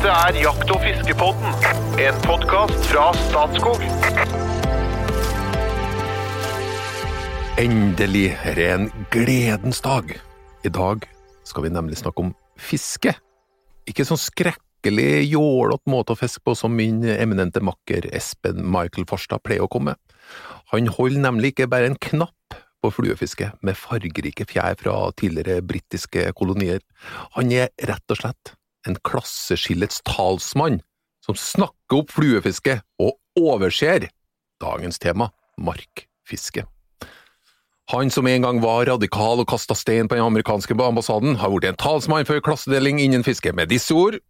Dette er Jakt- og fiskepodden, en podkast fra Statskog. Endelig er det en gledens dag. I dag skal vi nemlig snakke om fiske. Ikke sånn skrekkelig jålete måte å fiske på som min eminente makker Espen Michael Farstad pleier å komme. Han holder nemlig ikke bare en knapp på fluefiske med fargerike fjær fra tidligere britiske kolonier. Han er rett og slett en klasseskillets talsmann som snakker opp fluefiske og overser dagens tema, markfiske. Han som en gang var radikal og kasta stein på den amerikanske ambassaden, har blitt en talsmann for klassedeling innen fiske. Med disse ord,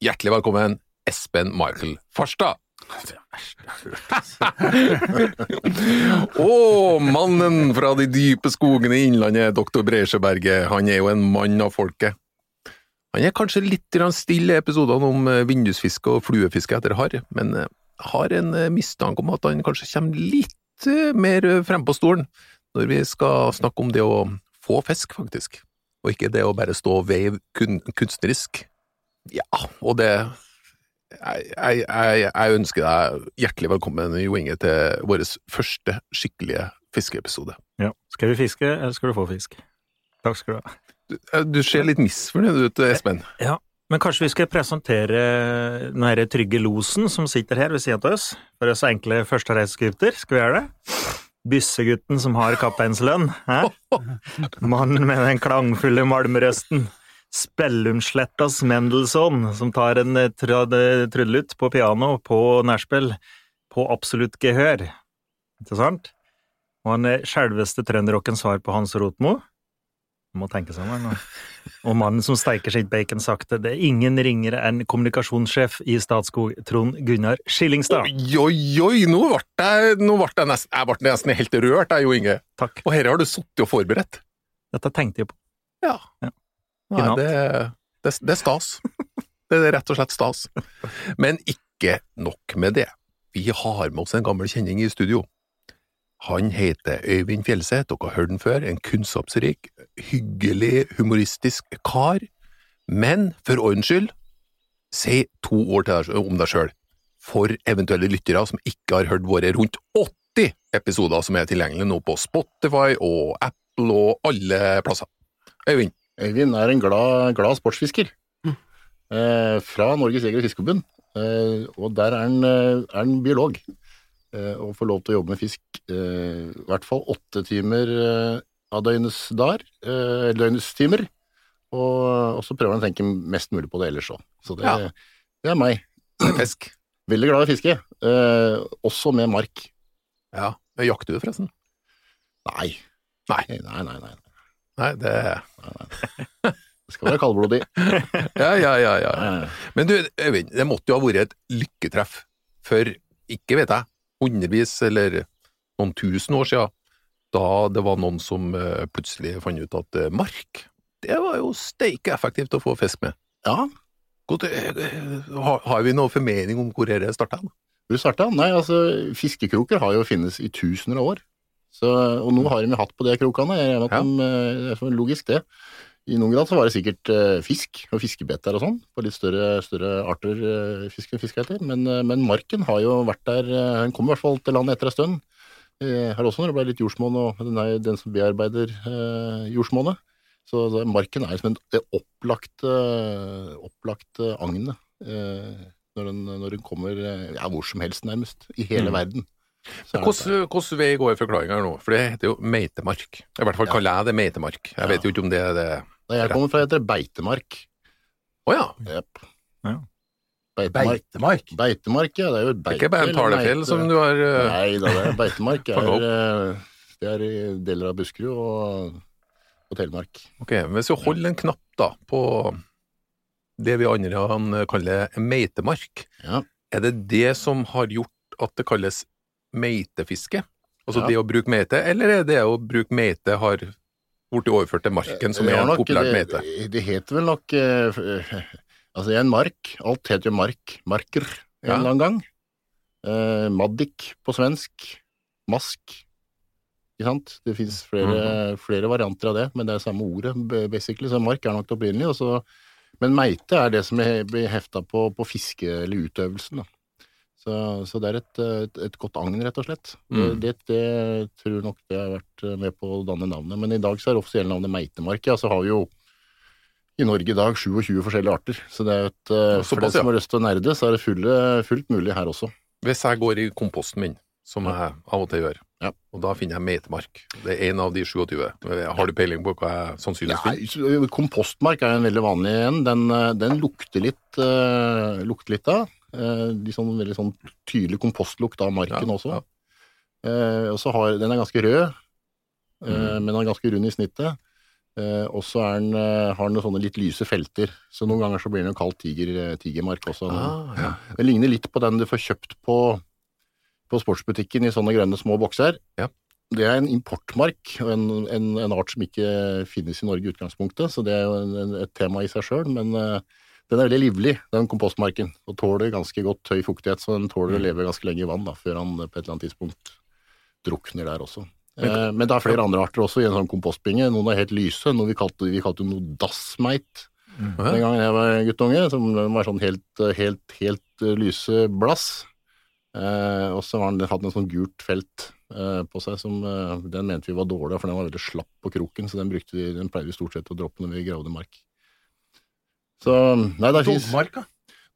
hjertelig velkommen, Espen Michael Farstad. Å, mannen fra de dype skogene i Innlandet, doktor Bresjeberget, han er jo en mann av folket. Han er kanskje litt stille i episodene om eh, vindusfiske og fluefiske etter harr, men eh, har en eh, mistanke om at han kanskje kommer litt mer frem på stolen når vi skal snakke om det å få fisk, faktisk, og ikke det å bare stå og veive kun kunstnerisk. Ja, og det jeg, jeg, jeg, jeg ønsker deg hjertelig velkommen, Jo Inge, til vår første skikkelige fiskeepisode. Ja. Skal vi fiske, eller skal du få fisk? Takk skal du ha. Du, eh, ser litt misfornøyd ut, Espen. Ja, men kanskje vi skal presentere den herre trygge losen som sitter her ved siden av oss, for oss enkle førstereiseskripter. Skal vi gjøre det? Byssegutten som har kapteinslønn? Mannen med den klangfulle malmrøsten. Spellumslettas Mendelssohn, som tar en eh, trudelutt på piano på nachspiel på absolutt gehør. Ikke sant? Og han er selveste trønderrockens svar på Hans Rotmo. Må tenke seg om. Og mannen som steiker sitt bacon sakte. Det er ingen ringere enn kommunikasjonssjef i Statskog, Trond Gunnar Skillingstad. Oi, oi, oi, nå ble jeg, nå ble jeg, nesten, jeg ble nesten helt rørt, jeg, Jo Inge. Takk. Og dette har du sittet og forberedt. Dette tenkte jeg på. Ja. Ja. Nei, det, det, det er stas. Det er rett og slett stas. Men ikke nok med det. Vi har med oss en gammel kjenning i studio. Han heter Øyvind Fjellseth, dere har hørt den før, en kunnskapsrik, hyggelig, humoristisk kar. Men for ordens skyld, si to ord til deg, om deg sjøl, for eventuelle lyttere som ikke har hørt våre rundt 80 episoder som er tilgjengelige nå på Spotify og Apple og alle plasser. Øyvind? Øyvind er en glad, glad sportsfisker eh, fra Norges Jeger- og Fiskerforbund. Eh, og der er han, eh, er han biolog og får lov til å jobbe med fisk eh, i hvert fall åtte timer eh, av døgnets dar, eh, døgnets timer. Og, så prøver han å tenke mest mulig på det ellers òg. Så det, Ja. det er meg. Fisk. Veldig glad i fiske, eh, også med mark. Ja. Jakter du, forresten? Nei. Nei. Nei, nei, nei. Nei, det Det skal være kaldblodig. Ja, ja, ja. ja. Eh, Men du, Øyvind, det måtte jo ha vært et lykketreff for, ikke vet jeg, hundrevis eller noen tusen år siden, da det var noen som eh, plutselig fant ut at eh, mark, det var jo steike effektivt å få fisk med. Ja, eh, har, vi noe formening om hvor dette starta? Hvor starta? Nei, altså, fiskekroker har jo finnes i tusener av år. Så, og nå har de hatt på de krokene. Jeg regner med at Ja. de, det er logisk, det. I noen grad så var det sikkert eh, fisk og fiskebeter og sånn, på litt større, større arter uh, fisk enn fisk heter. Men, eh, men marken har jo vært der eh, Den kom i hvert fall til landet etter en stund. Eh, her også når det ble litt jordsmonn, og den er den som bearbeider eh, jordsmonnet. Så så marken er som en det opplagt, eh, opplagt eh, agn eh, når, når den kommer eh, ja, hvor som helst, nærmest. I hele Mm. verden. Er Hvordan, hvordan vei går forklaringa her nå? For det heter jo meitemark. I hvert fall Ja. kaller jeg det meitemark. Jeg vet jo ikke om det er det Da jeg kommer fra, heter det beitemark. Å ja. Yep. Ja. Beitemark. Beitemark. Beitemark, ja. Det er jo beite, Det er ikke bare en talefjell som du har uh... Nei da, det er beitemark. Fanget er, eh, det er i deler av Buskerud og, og Telemark. Ok, Hvis vi holder en knapp da på det vi andre han kaller meitemark, Ja. er det det som har gjort at det kalles meitefiske? Altså Ja. det å bruke meite, eller er det å bruke meite har blitt overført til marken, som er nok- populært det, meite? Det heter vel nok uh, Altså, det en mark. Alt heter jo mark. Marker en Ja. eller annen gang. Uh, Maddik på svensk. Mask. Ikke sant? Det fins flere, Mhm. flere varianter av det, men det er samme ordet, basically. Så mark er nok det opprinnelige. Men meite er det som blir hefta på, på fiske eller utøvelsen. Da. Så, så det er et, et, et godt agn, rett og slett. Mm. Det, det, det tror nok det har vært med på å danne navnet. Men i dag så er det offisielle navnet meitemark. Ja, så har vi jo i Norge i dag 27 forskjellige arter. Så det er et, ja, for den som har lyst til å nerde, så er det fulle, fullt mulig her også. Hvis jeg går i komposten min, som jeg av og til gjør, Ja. og da finner jeg meitemark. Det er en av de 27. Har du peiling på hva jeg sannsynligvis finner? kompostmark er en veldig vanlig en. Den, eh, den lukter litt, uh, lukter litt av. Eh, de sånn veldig sånn tydelig kompostlukt av marken Ja, også. ja. Eh, og så har den er ganske rød, eh, Mm. men den er ganske rund i snittet. Eh, og så har den sånne litt lyse felter, så noen ganger så blir den jo kalt tiger, tigermark også. Ah, ja. Den ligner litt på den du får kjøpt på, på sportsbutikken i sånne grønne små bokser. Ja. Det er en importmark, og en, en, en art som ikke finnes i Norge i utgangspunktet, så det er jo en, et tema i seg sjøl. Men eh, den er veldig livlig, den kompostmarken, og tåler ganske godt høy fuktighet, så den tåler å leve ganske lenge i vann da, før han på et eller annet tidspunkt drukner der også. Eh, men det er flere andre arter også i en sånn kompostbinge. Noen er helt lyse, noe vi kalte, vi kalte noe dassmeit den gangen jeg var guttunge, som var sånn helt, helt, helt eh, lyse blass. Eh, og så hadde den en sånn gult felt eh, på seg, som eh, den mente vi var dårlig, for den var veldig slapp på kroken, så den, vi, den pleide vi stort sett å droppe når vi gravde mark. Så nei, Dogmark, da.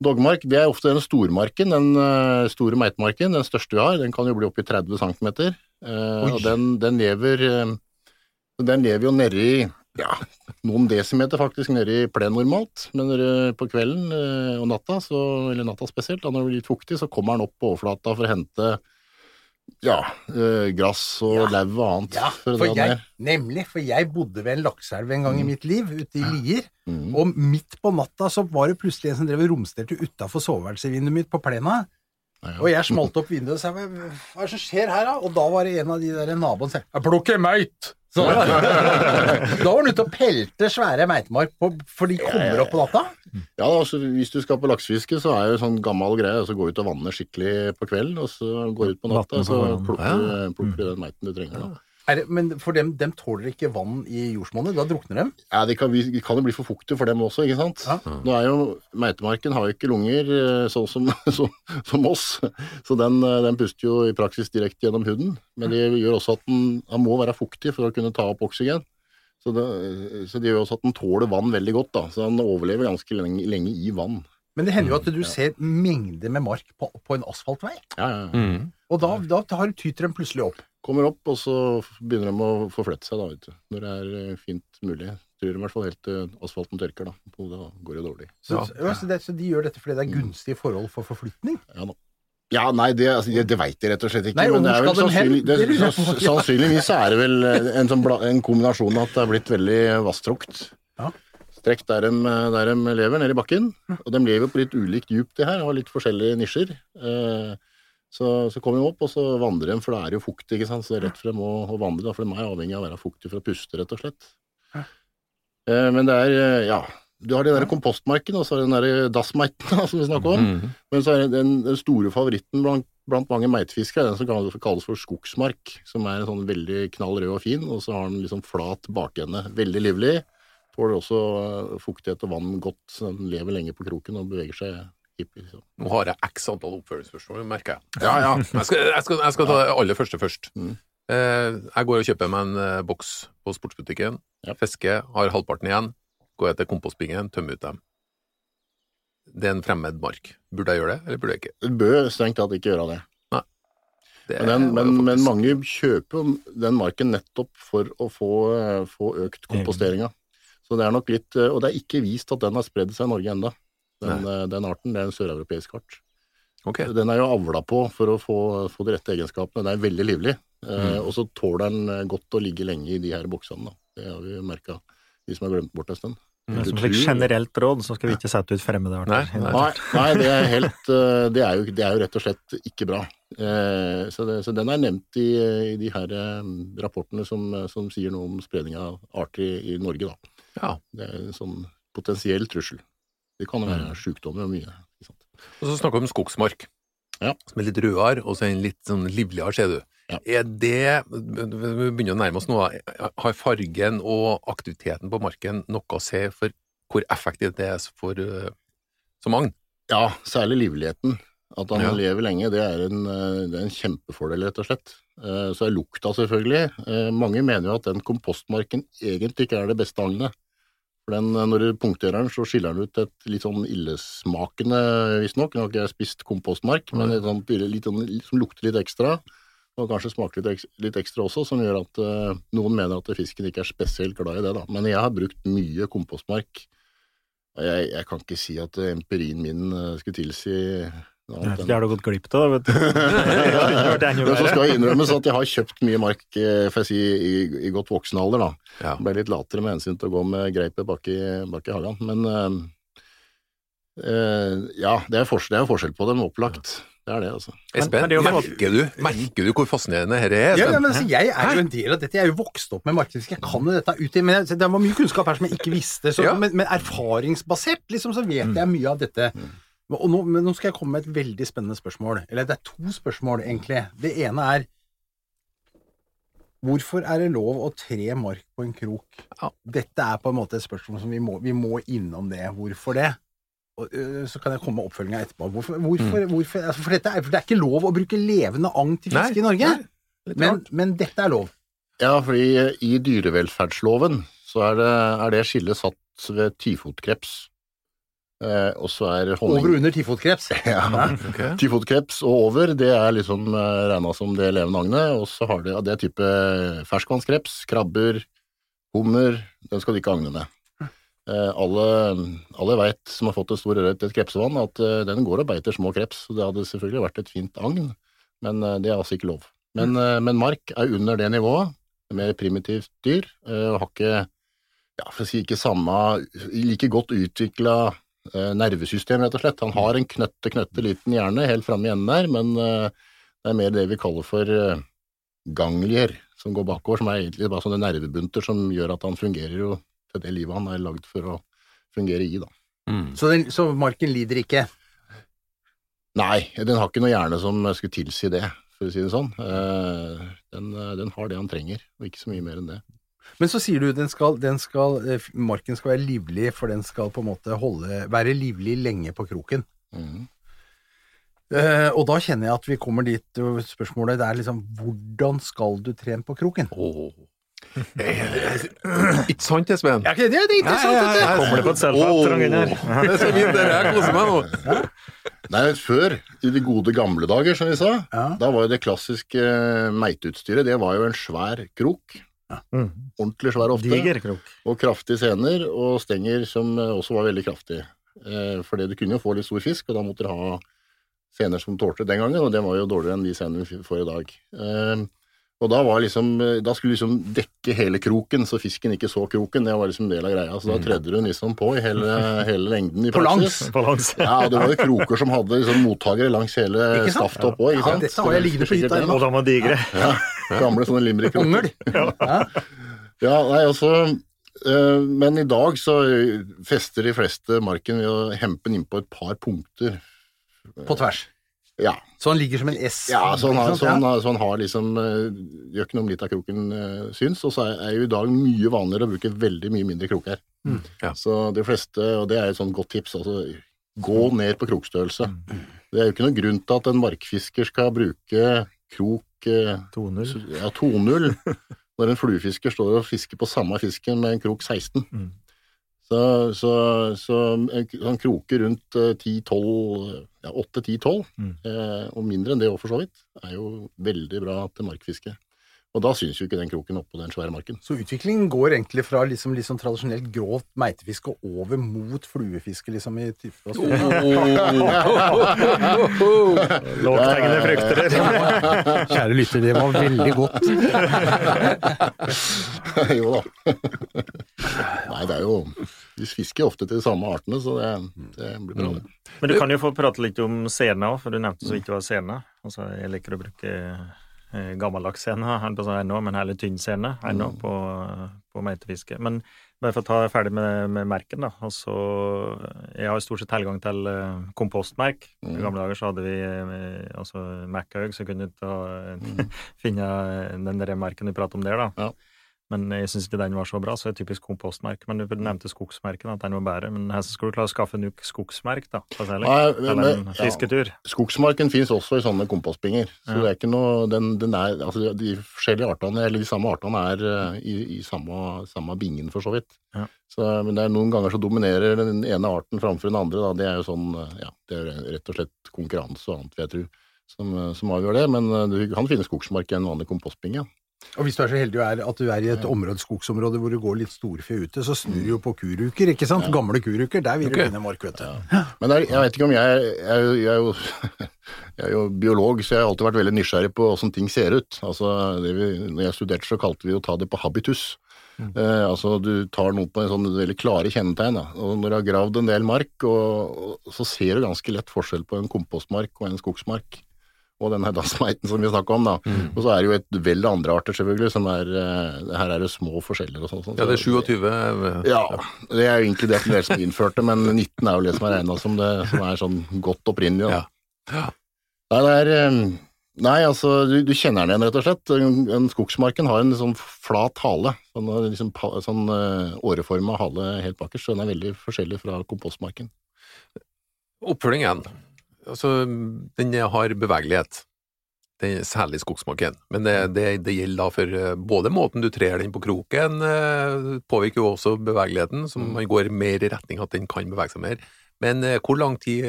Dogmark, det er ofte den stormarken, den eh, store meitemarken, den største vi har. Den kan jo bli oppi 30 cm. Og den, den lever eh, Den lever jo nedi ja, noen desimeter faktisk nedi plen normalt, men på kvelden eh, og natta, så, eller natta spesielt, da når det blir litt fuktig, så kommer den opp på overflata for å hente ja, Øh, gress og Ja. lauv og annet. Ja, for jeg, nemlig, for jeg bodde ved en lakseelv en gang i mitt liv, ute i Lier. Mm. Og midt på natta så var det plutselig en som drev og romsterte utafor soveværelsesvinduet mitt på plena. Ja. Og jeg smalt opp vinduet og sa hva er det som skjer her, da? Og da var det en av de der naboene som sa jeg plukker meit! Så, da var han ute og pelte svære meitemark, på, for de kommer opp på natta. Ja, altså Hvis du skal på laksefiske, så er det sånn gammel greie. altså Gå ut og vanne skikkelig på kvelden, og så gå ut på natta, og så plukker du plukker du den meiten du trenger. da. Er det, men for dem, dem tåler ikke vann i jordsmonnet, da drukner dem. Ja, De kan, vi- de kan jo bli for fuktige for dem også, ikke sant. Ja. Nå er jo Meitemarken har jo ikke lunger eh, sånn som, så, som oss, så den, eh, den puster jo i praksis direkte gjennom huden. Men det gjør også at den, den må være fuktig for å kunne ta opp oksygen. Så det, så det gjør også at den tåler vann veldig godt, da. Så den overlever ganske lenge, lenge i vann. Men det hender jo at du ser mengder med mark på, på en asfaltvei. Ja, ja, ja. Mm. Og da, da har tyter den plutselig opp. Kommer opp, og så begynner de å forflytte seg, da, vet du. Når det er eh, fint mulig. Tror de i hvert fall helt til asfalten tørker, da. Da går det dårlig. Så, Ja. ja, så, det, så de gjør dette fordi det er gunstige forhold for forflytning? Ja, da. Ja, nei, det, altså, det, det veit de rett og slett ikke. Nei, men det er vel sannsynlig, det, sanns- sannsynligvis så er det vel eh, en, sånn bla, en kombinasjon av at det er blitt veldig vasstrukt. Ja. Strekk der de, der de lever, nede i bakken. Og de lever på litt ulikt djup, det her, og har litt forskjellige nisjer. Eh, så, så kommer de opp, og så vandrer de, for det er jo fuktig, ikke sant. Så det er rett for dem å, å vandre, da, for de er avhengig av å være fuktig for å puste, rett og slett. Eh, men det er, eh, ja Du har den der kompostmarken, og så har du den der dassmeiten som vi snakker om. Mm. Men så er den, den store favoritten blant, blant mange meitefiskere, er den som kalles, kalles for skogsmark, som er en sånn veldig knall rød og fin, og så har den liksom flat bakende. Veldig livlig. Tåler også eh, fuktighet og vann godt, så den lever lenge på kroken og beveger seg hipp. Liksom. Nå har jeg x antall oppfølgingsspørsmål, merker jeg. Ja, ja. Jeg skal, jeg skal, jeg skal ta det aller første først. Mm. Eh, jeg går og kjøper meg en eh, boks på sportsbutikken, Ja. fisker, har halvparten igjen, går jeg til kompostbingen, tømmer ut dem. Det er en fremmed mark. Burde jeg gjøre det, eller burde jeg ikke? Du bør strengt tatt ikke gjøre det. Det Men, den, men, faktisk... men mange kjøper jo den marken nettopp for å få, eh, få økt komposteringa. Så det er nok litt Og det er ikke vist at den har spredd seg i Norge ennå. Den, eh, den arten. Det er en søreuropeisk art. Okay. Den er jo avla på for å få, få de rette egenskapene. Den er veldig livlig. Eh, Mm. og så tåler den eh, godt å ligge lenge i de her boksene. Da. Det har vi merka, de som har glemt bort en stund. Men Du Som tror- generelt råd, så skal vi ikke sette ut fremmede arter. Nei, nei. Nei, det, er helt, det, er jo, det er jo rett og slett ikke bra. Eh, Så, det, så den er nevnt i, i de her rapportene som, som sier noe om spredning av arter i, i Norge. Da. Ja. Det er en sånn potensiell trussel. Det kan jo være Mm. sykdommer og mye. Og så snakker vi om skogsmark, Ja. som er litt rødere, og så er den litt sånn livligere, ser du. Ja. Er det, vi begynner å nærme oss nå, har fargen og aktiviteten på marken noe å si for hvor effektivt det er for eh, så mange. Ja, særlig livligheten. At han Ja. lever lenge, det er, en, eh, det er en kjempefordel, rett og slett. Eh, Så er lukta, selvfølgelig. Mange mener jo at den kompostmarken egentlig ikke er det beste agnet. For den, eh, når du punkterer den, så skiller den ut et litt sånn illesmakende, visstnok. Nå har ikke jeg spist kompostmark, men et sånt, ille- litt, sånn- som lukter litt ekstra. Og kanskje smaker litt, litt ekstra også, som gjør at uh, noen mener at fisken ikke er spesielt glad i det. da. Men jeg har brukt mye kompostmark. Jeg, jeg kan ikke si at empirien min eh, skulle tilsi Det har du gått glipp av, vet du. Men så skal jeg innrømmes at jeg har kjøpt mye mark eh, får jeg si, i, i godt voksen alder. da. Ja. Ble litt latere med hensyn til å gå med greipet bak i, bak i hagen. Men eh, eh, ja, det er, forskjell, det er forskjell på dem, opplagt. Det er det, altså. Espen, er merker du, merker du hvor fascinerende dette er? Ja, ja, men altså, jeg er jo en del av dette. Jeg er jo vokst opp med markedsfiske. Jeg kan jo dette ut i, men jeg, det var mye kunnskap her som jeg ikke visste. Så, Ja. men, men erfaringsbasert liksom, så vet jeg mye av dette. Og nå, men nå skal jeg komme med et veldig spennende spørsmål. Eller det er to spørsmål, egentlig. Det ene er Hvorfor er det lov å tre mark på en krok? Ja. Dette er på en måte et spørsmål som vi må, vi må innom det. Hvorfor det? Og, øh, så kan jeg komme med oppfølginga etterpå. Hvorfor, hvorfor, hvorfor, altså, for, dette er, for det er ikke lov å bruke levende agn til Nei, fiske i Norge. nei, Men, men dette er lov. Ja, fordi eh, i dyrevelferdsloven så er det, er det skillet satt ved tifotkreps. Eh, og så er honning... Over og under tifotkreps. Ja. Okay. Tifotkreps og over, det er liksom eh, regna som det levende agnet. Og så har du ja, det type ferskvannskreps, krabber, hummer. Den skal du ikke agne med. Eh, alle alle veit som har fått et stort ørret i et krepsevann, at eh, den går og beiter små kreps. Så det hadde selvfølgelig vært et fint agn, men eh, det er altså ikke lov. Men, eh, men mark er under det nivået. Mer primitivt dyr. eh, og har ikke, ja, for å si ikke samme like godt utvikla nervesystem, rett og slett. Han har en knøtte, knøtte liten hjerne helt framme i enden der, men eh, det er mer det vi kaller for eh, ganglier som går bakover, som er egentlig bare sånne nervebunter som gjør at han fungerer jo til det livet han er lagd for å fungere i, da. Mm. Så, den, så marken lider ikke. Nei, den har ikke noe hjerne som skulle tilsi det, for å si det sånn. Eh, Den, eh, den har det han trenger, og ikke så mye mer enn det. Men så sier du den skal, den skal, eh, marken skal være livlig, for den skal på en måte holde, være livlig lenge på kroken. Mm. Uh, og da kjenner jeg at vi kommer dit og spørsmålet det er liksom hvordan skal du trene på kroken? Oh. Ikke sant, Espen? Ja, det er ikke interessant, dette! ja. Kommer det på et selvfølgelig, Gunnar? Det er så fint, jeg koser meg nå. Nei, før, i de gode gamle dager, som vi sa, Ja. da var jo det klassiske eh, meiteutstyret, det var jo en svær krok. Mm. Ordentlig svær ofte. Diger krok. Og kraftige sener, og stenger som eh, også var veldig kraftige. Eh, fordi du kunne jo få litt stor fisk, og da måtte du ha sener som tålte den gangen, og det var jo dårligere enn de senene vi får i dag. Eh, og da, var liksom, eh, da skulle du liksom dekke hele kroken, så fisken ikke så kroken. Det var liksom del av greia. Så da tredde du den liksom på i hele, hele lengden i På langs. På langs. Ja, og det var jo kroker som hadde liksom mottagere langs hele staftet oppå. Ja. Ja, dette har jeg liggende på hytta ennå. Og de var digre. Ja, gamle sånne limerickroker. Ongel. Ja. Ja, nei, altså eh, Men i dag så fester de fleste marken ved å hempe den inn på et par punkter. På tvers. Ja, Så han ligger som en S. ja så, han har, sant? så, han har, så han har liksom eh, Gjør ikke noe om litt av kroken uh, syns. Og så er, er jo i dag mye vanligere å bruke veldig mye mindre kroker. Mm. Ja. Så de fleste, og det er et sånt godt tips, altså gå ned på krokstørrelse. Mm. Det er jo ikke noen grunn til at en markfisker skal bruke krok uh, 2-0. ja, 2-0 når en fluefisker står og fisker på samme fisken med en krok 16. Mm. Så, så, så han kroker rundt eh, 10-12, ja 8-10-12, Mm. eh, og mindre enn det òg for så vidt, er jo veldig bra til markfiske. Og da syns jo ikke den kroken oppå den svære marken. Så utviklingen går egentlig fra liksom, liksom tradisjonelt grovt meitefiske over mot fluefiske, liksom i type jeg si? Lågthengende frukter. Kjære lytter, det var veldig godt. jo da. Nei, det er jo Vi fisker ofte til de samme artene, så det, det blir bra, det. Men du kan jo få prate litt om sena òg, for du nevnte så vidt det var sena. Altså, jeg liker å bruke gammeldags scene, på ennå, men heller tynn scene ennå på, på meitefiske. Men bare for å ta ferdig med, med merken, da. Altså, jeg har stort sett tilgang til kompostmerk. kompostmerk. I gamle dager så hadde vi eh, altså Mac-haug, så kunne du ta, finne den der merken du prater om der, da. Ja. Men jeg syns ikke den var så bra, så det er typisk kompostmerk. Men du nevnte skogsmerken, at den var bedre. Men her skal du klare å skaffe nok skogsmerk, da, særlig. Nei, Eller men- en fisketur. Skogsmarken finnes også i sånne kompostbinger. Så Ja. det er ikke noe den, den er, altså De forskjellige artene, eller de samme artene, er eh, i, i samme, samme bingen, for så vidt. Ja. Så, men det er noen ganger så dominerer den ene arten framfor den andre. Da. Det er jo sånn, eh, ja, det er rett og slett konkurranse og annet, vil jeg tro, som, eh, som avgjør det. Men du kan finne skogsmark i en vanlig kompostbinge. Ja. Og hvis du er så heldig er- at du er i et område, skogsområde hvor det går litt storfe ute, så snur du jo på kuruker, ikke sant? Gamle kuruker, der vil du finne mark, vet du. Men det er, jeg vet ikke om jeg Jeg er jo, jeg er jo, jeg er jo biolog, så jeg har alltid vært veldig nysgjerrig på åssen ting ser ut. Altså, det vi, når jeg studerte, så kalte vi å ta det på habitus. Eh, altså du tar noe på en sånn veldig klare kjennetegn. Da. Og når du har gravd en del mark, og, og, så ser du ganske lett forskjell på en kompostmark og en skogsmark. Og denne dassmeiten som vi snakker om, da. Og så er det jo et vell av andre arter, selvfølgelig, som er eh, Her er det små forskjeller og sånn. Så. Ja, det er 27 eh, ja, det er jo egentlig det som, dere som innførte, men 19 er jo det som er regna som det som er sånn godt opprinnelig. Da. Ja. Ja. Nei, det er eh, Nei, altså, du, du kjenner den igjen, rett og slett. En, en skogsmarken har en sånn flat hale. Sånn, liksom, sånn uh, åreforma hale helt bakerst, så den er veldig forskjellig fra kompostmarken. Oppfølging igjen. Altså, den har bevegelighet. Den, særlig skogsmarken. Men det, det, det gjelder da for eh, både måten du trer den på kroken, eh, påvirker jo også bevegeligheten, så man går mer i retning at den kan bevege seg mer. Men eh, hvor lang tid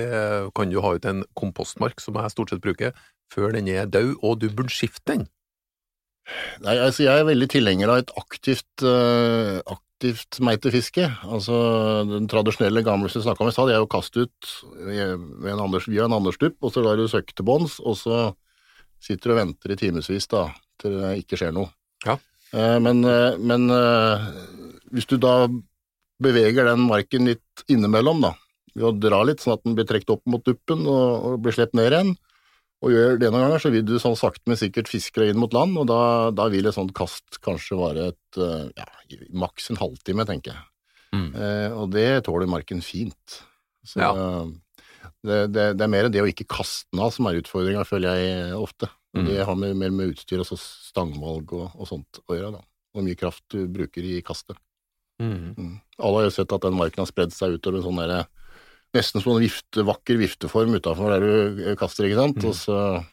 kan du ha ut en kompostmark, som jeg stort sett bruker, før den er død, og du burde skifte den? Nei, altså, jeg er veldig tilhenger av et aktivt, uh, aktivt meitefiske. Altså, den tradisjonelle gamle vi snakka om i stad, det er jo å kaste ut ved en Anders, via en anderstupp, og så lar du søkke til bånns, og så sitter du og venter i timevis til det ikke skjer noe. Ja. Eh, men eh, men eh, hvis du da beveger den marken litt innimellom, da, ved å dra litt, sånn at den blir trukket opp mot duppen og, og blir sluppet ned igjen, og gjør det noen ganger, så vil du sånn sakte, men sikkert fiske deg inn mot land, og da, da vil et sånt kast kanskje vare et, eh, ja, maks en halvtime, tenker jeg. Mm. Eh, og det tåler marken fint. Så Ja. det, det, det er mer det å ikke kaste den av som er utfordringa, føler jeg ofte. Mm. Det har mer med utstyr, altså stangvalg og, og sånt å gjøre, da. Hvor mye kraft du bruker i kastet. Mm. Mm. Alle har jo sett at den marken har spredd seg utover en sånn derre Nesten som en vifte, vakker vifteform utafor der du kaster, ikke sant. Mm. Og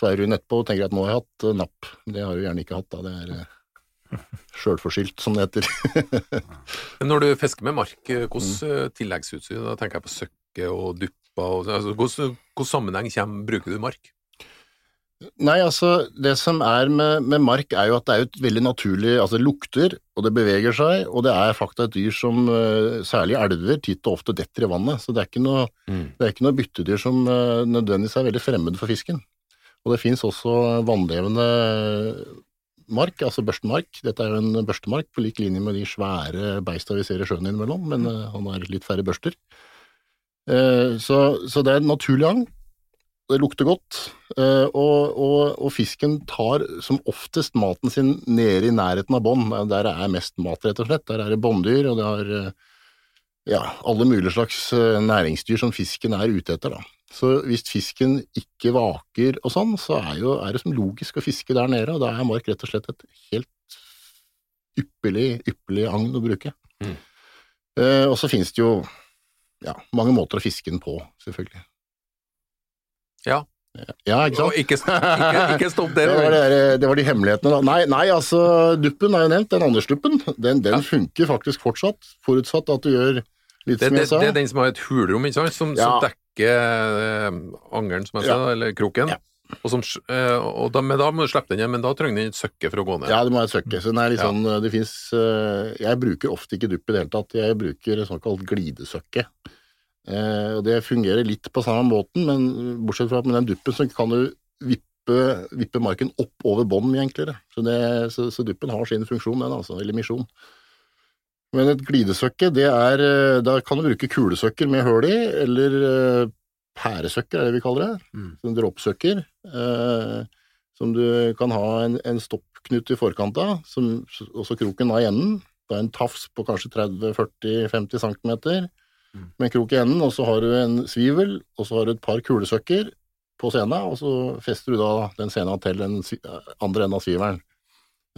så er du inn etterpå og tenker at nå har jeg hatt eh, napp. Det har du gjerne ikke hatt, da. Det er eh, sjølforskyldt, som det heter. Men når du fisker med mark, eh, hvordan Mm. tilleggsutstyr, da tenker jeg på søkke og dupper, og, altså, hvordan, hvordan sammenheng kommer, bruker du mark? Nei, altså, det som er med, med mark er jo at det er et veldig naturlig Altså, det lukter, og det beveger seg, og det er fakta et dyr som eh, særlig elver titt og ofte detter i vannet. Så det er ikke noe, det er ikke noe byttedyr som eh, nødvendigvis er veldig fremmed for fisken. Og det fins også vannlevende mark, altså børstemark. Dette er jo en børstemark på lik linje med de svære beista vi ser i sjøen innimellom, men eh, han har litt færre børster. Så, så det er en naturlig agn. Det lukter godt, eh, og, og, og fisken tar som oftest maten sin nede i nærheten av bånd, der det er mest mat, rett og slett. Der er det bånddyr, og det har eh, ja, alle mulige slags eh, næringsdyr som fisken er ute etter. Da. Så hvis fisken ikke vaker og sånn, så er, jo, er det som logisk å fiske der nede, og da er mark rett og slett et helt ypperlig, ypperlig agn å bruke. Mm. Eh, og så finnes det jo ja, mange måter å fiske den på, selvfølgelig. Ja. Ja, ikke sant? Ikke, ikke, ikke stopp der. Det var, det, det var de hemmelighetene, da. Nei, nei altså, duppen er jo nevnt, den Anders-duppen. Den, den Ja. funker faktisk fortsatt, forutsatt at du gjør litt Det, som jeg sa. det er den som har et hulrom, ikke sant? Som, Ja. som dekker eh, angeren, som jeg sa, eller kroken. Og, som, eh, og da, men da må du slippe den igjen, men da trenger den et søkke for å gå ned. Ja, det må et søkke. Så den er litt sånn, det fins eh, Jeg bruker ofte ikke dupp i det hele tatt, jeg bruker såkalt glidesøkke. Eh, og det fungerer litt på samme måten, men bortsett fra med den duppen så kan du vippe, vippe marken opp over bånd mye enklere. Så, det, så, så duppen har sin funksjon, den altså, eller misjon. Men et glidesøkke, det er eh, Da kan du bruke kulesøkker med hull i, eller eh, pæresøkker, er det vi kaller det. Mm. Sånn droppsøkker. Eh, som du kan ha en, en stoppknut i forkant av, som også kroken av i enden. Er en tafs på kanskje 30-40-50 cm. Med en krok i enden, og så har du en svivel, og så har du et par kulesøkker på sena, og så fester du da den sena til den andre enden av svivelen.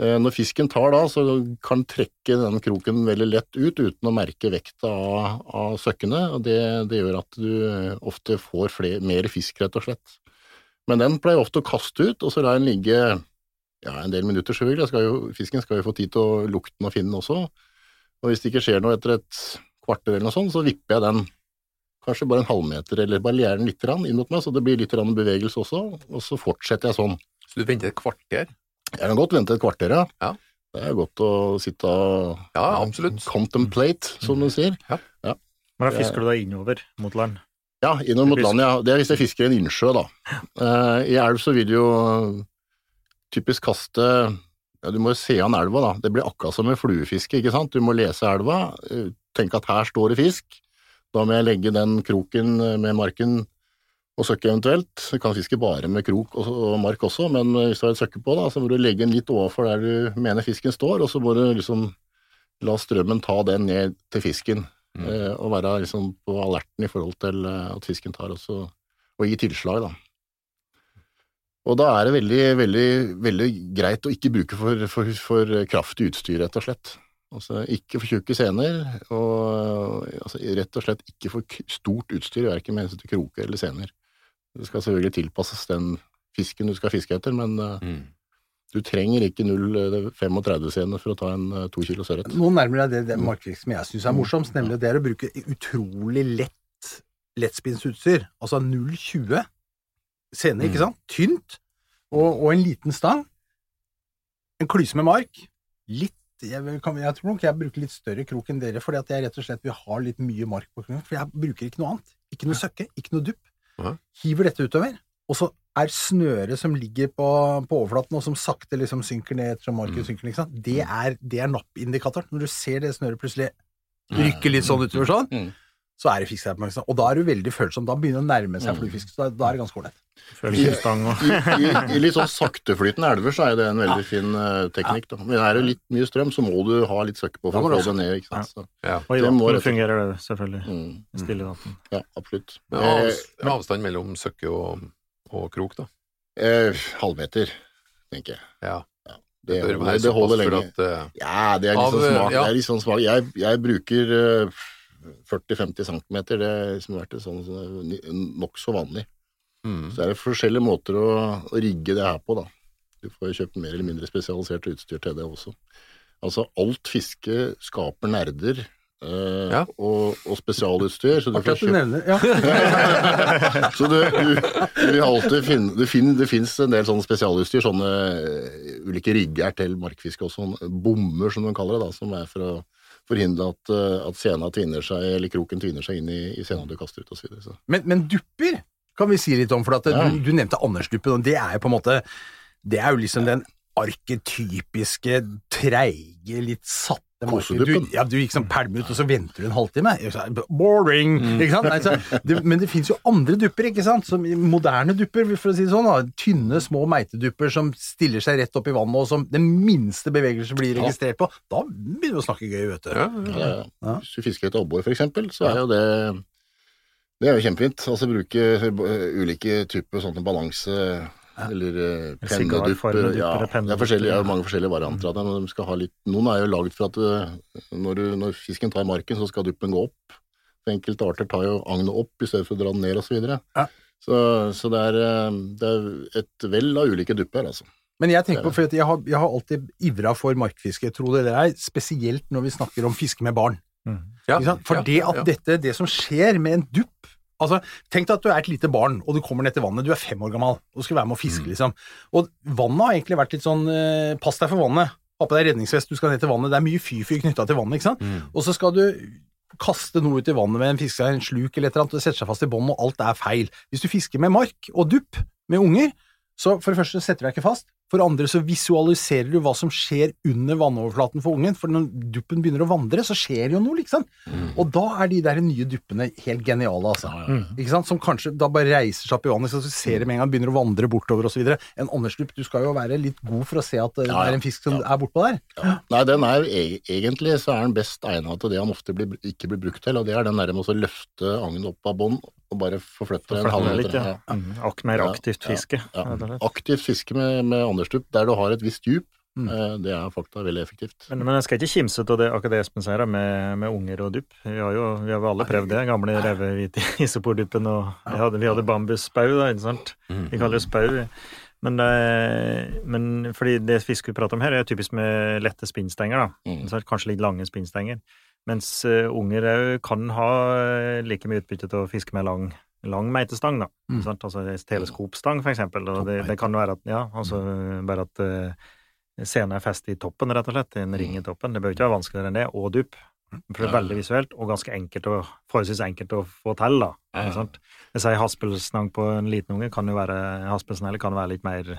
Eh, Når fisken tar da, så kan den trekke den kroken veldig lett ut uten å merke vekta av, av søkkene, og det, det gjør at du ofte får flere, mer fisk, rett og slett. Men den pleier ofte å kaste ut, og så lar den ligge ja, en del minutter, selvfølgelig. Skal jo, fisken skal jo få tid til å lukte den og finne den også. Og hvis det ikke skjer noe etter et kvarter eller noe sånt, så vipper jeg den kanskje bare en halvmeter, eller barrierer den litt inn mot meg, så det blir litt bevegelse også, og så fortsetter jeg sånn. Så du venter et kvarter? Jeg kan godt vente et kvarter, ja. Ja. Det er godt å sitte og Ja, absolutt. contemplate, som du sier. Men da fisker du deg innover mot land. Ja, innover mot land, ja. Det er hvis jeg fisker i en innsjø, da. Eh, I elv så vil du jo typisk kaste ja, Du må jo se an elva, da. Det blir akkurat som med fluefiske, ikke sant. Du må lese elva, eh, tenke at her står det fisk. Da må jeg legge den kroken eh, med marken og søkke eventuelt. Du kan fiske bare med krok og, mark også, men eh, hvis du har et søkke på, da, så må du legge den litt overfor der du mener fisken står, og så må du liksom la strømmen ta den ned til fisken. Mm. Og være liksom på alerten i forhold til at fisken tar også, og gi tilslag, da. Og da er det veldig, veldig, veldig greit å ikke bruke for, for, for kraftig utstyr, rett og slett. Altså ikke for tjukke sener, og altså, rett og slett ikke for stort utstyr, verken med hensyn til kroker eller sener. Det skal selvfølgelig tilpasses den fisken du skal fiske etter, men eh, Mm. du trenger ikke 0,35 sener for å ta en eh, to kilo sørret. Nå nærmer deg det, det markedsvirket som jeg syns er morsomst, nemlig det er å bruke utrolig lett lettspinnsutstyr. Altså 0,20 scene, ikke sant? Tynt, og, og en liten stang. En klyse med mark. Litt jeg, kan, jeg tror nok jeg bruker litt større krok enn dere, fordi at jeg rett og slett vil ha litt mye mark på kroken. For jeg bruker ikke noe annet. Ikke noe søkke, ikke noe dupp. Hiver dette utover. Og så er snøret som ligger på, på overflaten, og som sakte liksom synker ned ettersom marken Mm. synker, ned, det er, det er nappindikatoren. Når du ser det snøret plutselig rykke litt sånn utover sånn, Mm. Så er det fisk der. på mange steder. Og da er du veldig følsom. Da begynner det å nærme seg Mm. fluefisk. Så da, da er det ganske ålreit. I, I, i, I litt sånn sakteflytende elver så er det en veldig fin uh, teknikk. Da. Men er det litt mye strøm, så må du ha litt søkke på for å få det ned. Ikke sant? Så, Og i Det vann rett fungerer det, selvfølgelig. mm, I Stille vann. ja, absolutt. Men Eh, med avstand mellom søkke og, og krok, da. eh, halvmeter, tenker jeg. Ja. Det, Bør være det holder såpass for lenge. at uh, Ja, det er litt liksom sånn smart. smak. ja. Det litt smak. Jeg, jeg bruker eh, 40-50 cm. Det har liksom vært sånn, sånn nokså vanlig. mm. Så er det forskjellige måter å, å rigge det her på, da. Du får kjøpt mer eller mindre spesialisert utstyr til det også. Altså, alt fiske skaper nerder eh, Ja. og, og spesialutstyr. Så du Akkurat får at du nevner ja. så du, du, du alltid finne Det, finner, det fins en del sånne spesialutstyr, sånne eh, ulike rigger til markfiske og sånne bommer, som de kaller det, da, som er for å forhindre at, eh, at sena tvinner seg, eller kroken tvinner seg inn i, i sena du kaster ut, videre. Men, men dupper kan vi si litt om, for at Ja. du, du nevnte Andersduppen, og det er jo på en måte Det er jo liksom den arketypiske, treige, litt marken. Koseduppen. Du, ja, du gikk sånn pælm ut, og så venter du en halvtime. Boring! Ikke sant? Nei, så, det, men det fins jo andre dupper, ikke sant? Som moderne dupper, for å si det sånn. Da. Tynne, små meitedupper som stiller seg rett opp i vannet, og som den minste bevegelse blir registrert på. Da begynner vi å snakke gøy, vet du. ja, Ja, ja. Hvis du fisker et abbor, for eksempel, så er jo det det er jo kjempefint. Altså bruke ulike typer sånne balanse eller uh, Sigarformede pennedupper. Ja, det er, forskjellige, ja. er mange forskjellige varianter av det. Men de skal ha litt, noen er jo laget for at eh, når, du, når fisken tar marken, så skal duppen gå opp. For enkelte arter tar jo agnet opp i stedet for å dra den ned, osv. Så, videre. Ja. så Så det er, eh, det er et vell av ulike dupper, altså. Men jeg tenker på, for jeg har, jeg har alltid ivra for markfiske, tro det eller ei, spesielt når vi snakker om fiske med barn. Ja, For det at ja. dette, det som skjer med en dupp Altså, Tenk deg at du er et lite barn, og du kommer ned til vannet. Du er fem år gammel og skal være med å Mm. fiske, liksom. Og vannet har egentlig vært litt sånn eh, Pass deg for vannet. Ha på deg redningsvest, du skal ned til vannet. Det er mye fy-fy knytta til vannet, ikke sant. Mm. Og så skal du kaste noe ut i vannet med en fiske, en sluk eller et eller annet, og det setter seg fast i bånd, og alt er feil. Hvis du fisker med mark og dupp med unger, så for det første setter du deg ikke fast. For andre så visualiserer du hva som skjer under vannoverflaten for ungen. For når duppen begynner å vandre, så skjer jo noe, liksom. Og da er de der nye duppene helt geniale, altså. Ikke sant? Som kanskje da bare reiser seg opp i vannet, så du ser de med en gang, begynner å vandre bortover osv. En andersdupp, du skal jo være litt god for å se at det Ja, ja. er en fisk som er bortpå der. Nei, den er e egentlig så er den best egnet til det han ofte blir, ikke blir brukt til, og det er den der med å løfte agnet opp av bånd og bare forflytte en halvmeter. halv litt, ja. Mm, mer aktivt fiske. Ja. Aktivt fiske med, med anderstup der du har et visst djup, Mm. Eh, Det er fakta veldig effektivt. Men, men jeg skal ikke kimse av det akkurat det Espen sier, med, med unger og dupp. Vi har jo vi har alle prøvd det. Gamle revehvite isoporduppen, og vi hadde, vi hadde bambusspau, da, ikke sant. Vi kaller det spau. Men, det, men fordi det vi prater om her, er typisk med lette spinnstenger, da. Mm. Kanskje litt lange spinnstenger. Mens eh, unger òg kan ha eh, like mye utbytte til å fiske med lang, lang meitestang, da. Mm. Sant? Altså en teleskopstang, for eksempel. Og det, det kan være at Ja, altså bare at eh, scenen er festet i toppen, rett og slett. En ring i toppen. Det bør ikke være vanskeligere enn det. Og dupp. For det er veldig visuelt, og ganske enkelt å, forholdsvis enkelt å få til, da. Ja, ja. Jeg sier haspelsnang på en liten unge kan jo være haspelsnelle kan være litt mer,